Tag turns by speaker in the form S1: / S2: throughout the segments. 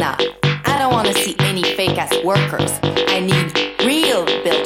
S1: Nah, I don't wanna see any fake ass workers. I need real builders.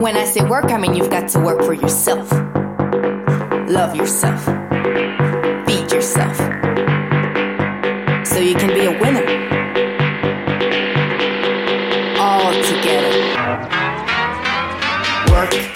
S1: When I say work, I mean you've got to work for yourself. Love yourself. Feed yourself. So you can be a winner. All together. Work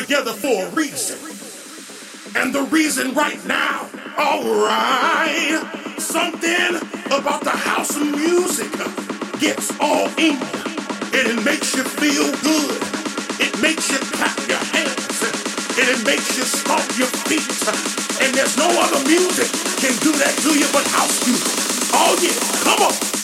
S2: Together for a reason. And the reason right now, alright, something about the house of music gets all in you. And it makes you feel good. It makes you clap your hands. And it makes you stomp your feet. And there's no other music can do that to you but house music. Oh yeah, come on.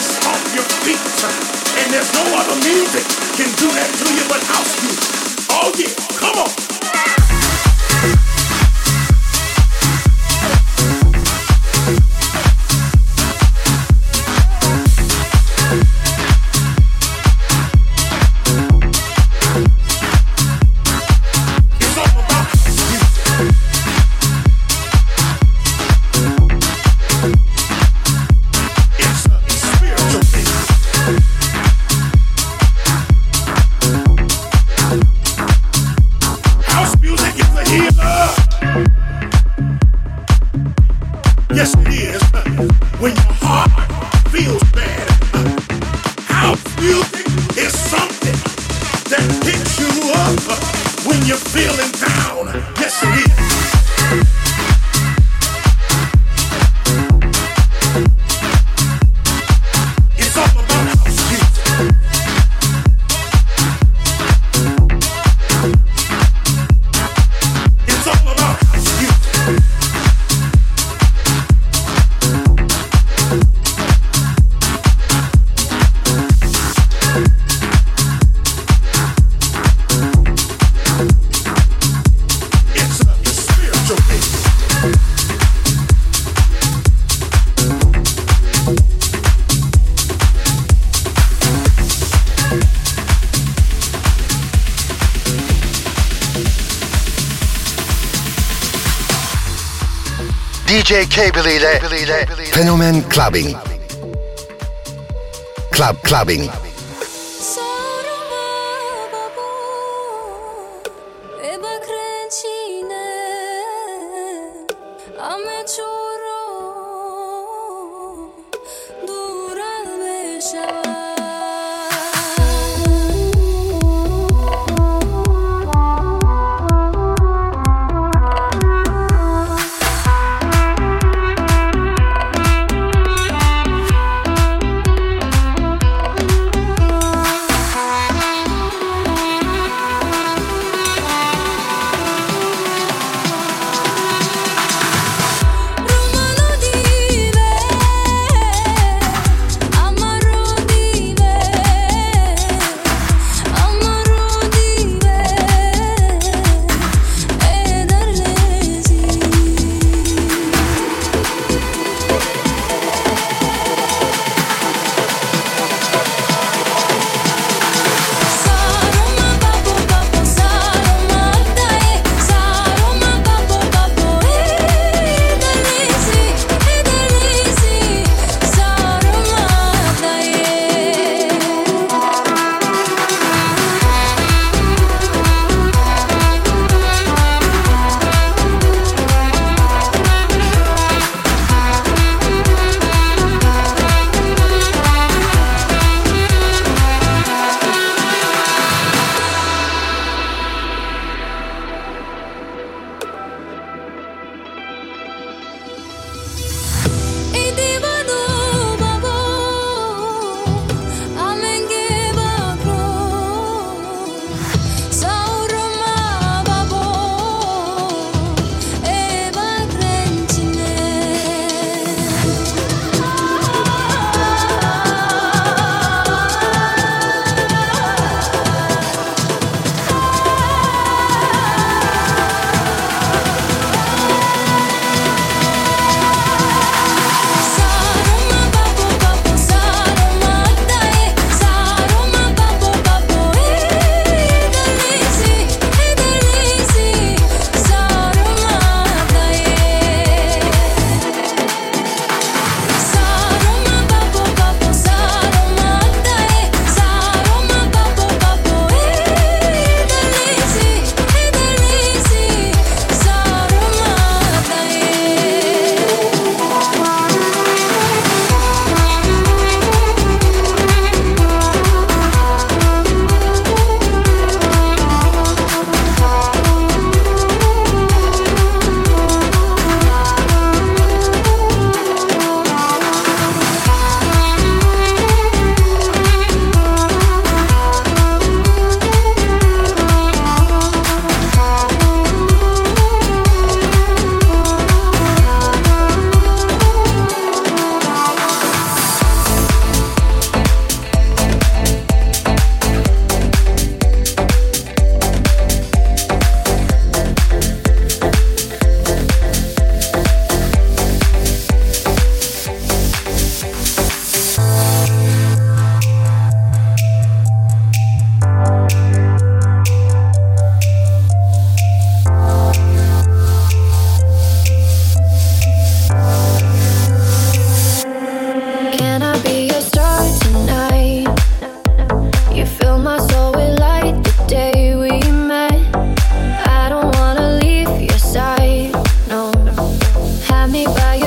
S2: Stomp your feet. And there's no other music can do that to you but house music. Oh yeah, come on.
S3: DJ Cable ile, Fenomen Clubbing. Club Clubbing.
S4: E bakrencine Ame
S5: me high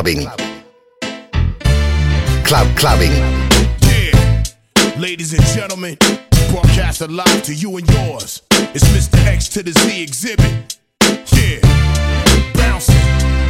S3: Clubbing. Club Clubbing.
S4: Yeah, ladies and gentlemen, broadcast live to you and yours. It's Mr. X to the Z Xzibit. Yeah, bouncing.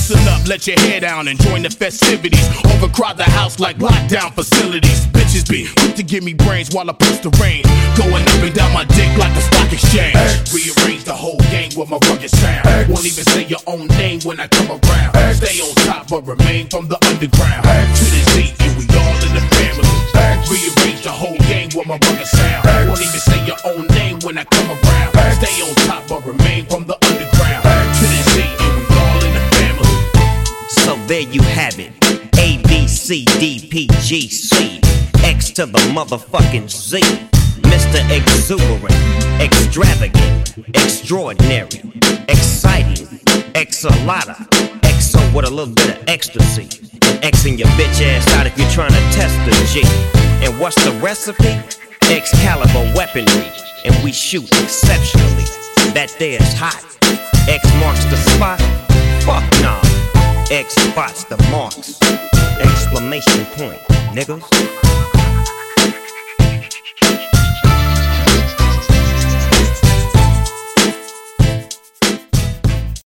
S4: Loosen up, let your hair down and join the festivities. Overcrowd the house like lockdown facilities. Bitches be quick to give me brains while I push the rain. Going up and down my dick like a stock exchange. Rearrange the whole game with my rugged sound. Won't even say your own name when I come around. Stay on top but remain from the underground. To the Z and we all in the family. Rearrange the whole game with my rugged sound. Won't even say your own name when I come around. Stay on top but remain from the underground. To the
S6: there you have it. A B C D P G C X to the motherfucking Z. Mr. Exuberant, extravagant, extraordinary, exciting, exalata, exo with a little bit of ecstasy. And Xing your bitch ass out if you're trying to test the G. And what's the recipe? Excalibur weaponry, and we shoot exceptionally. That there's hot. X marks the spot. Fuck nah. X spots the marks. Exclamation point, niggas.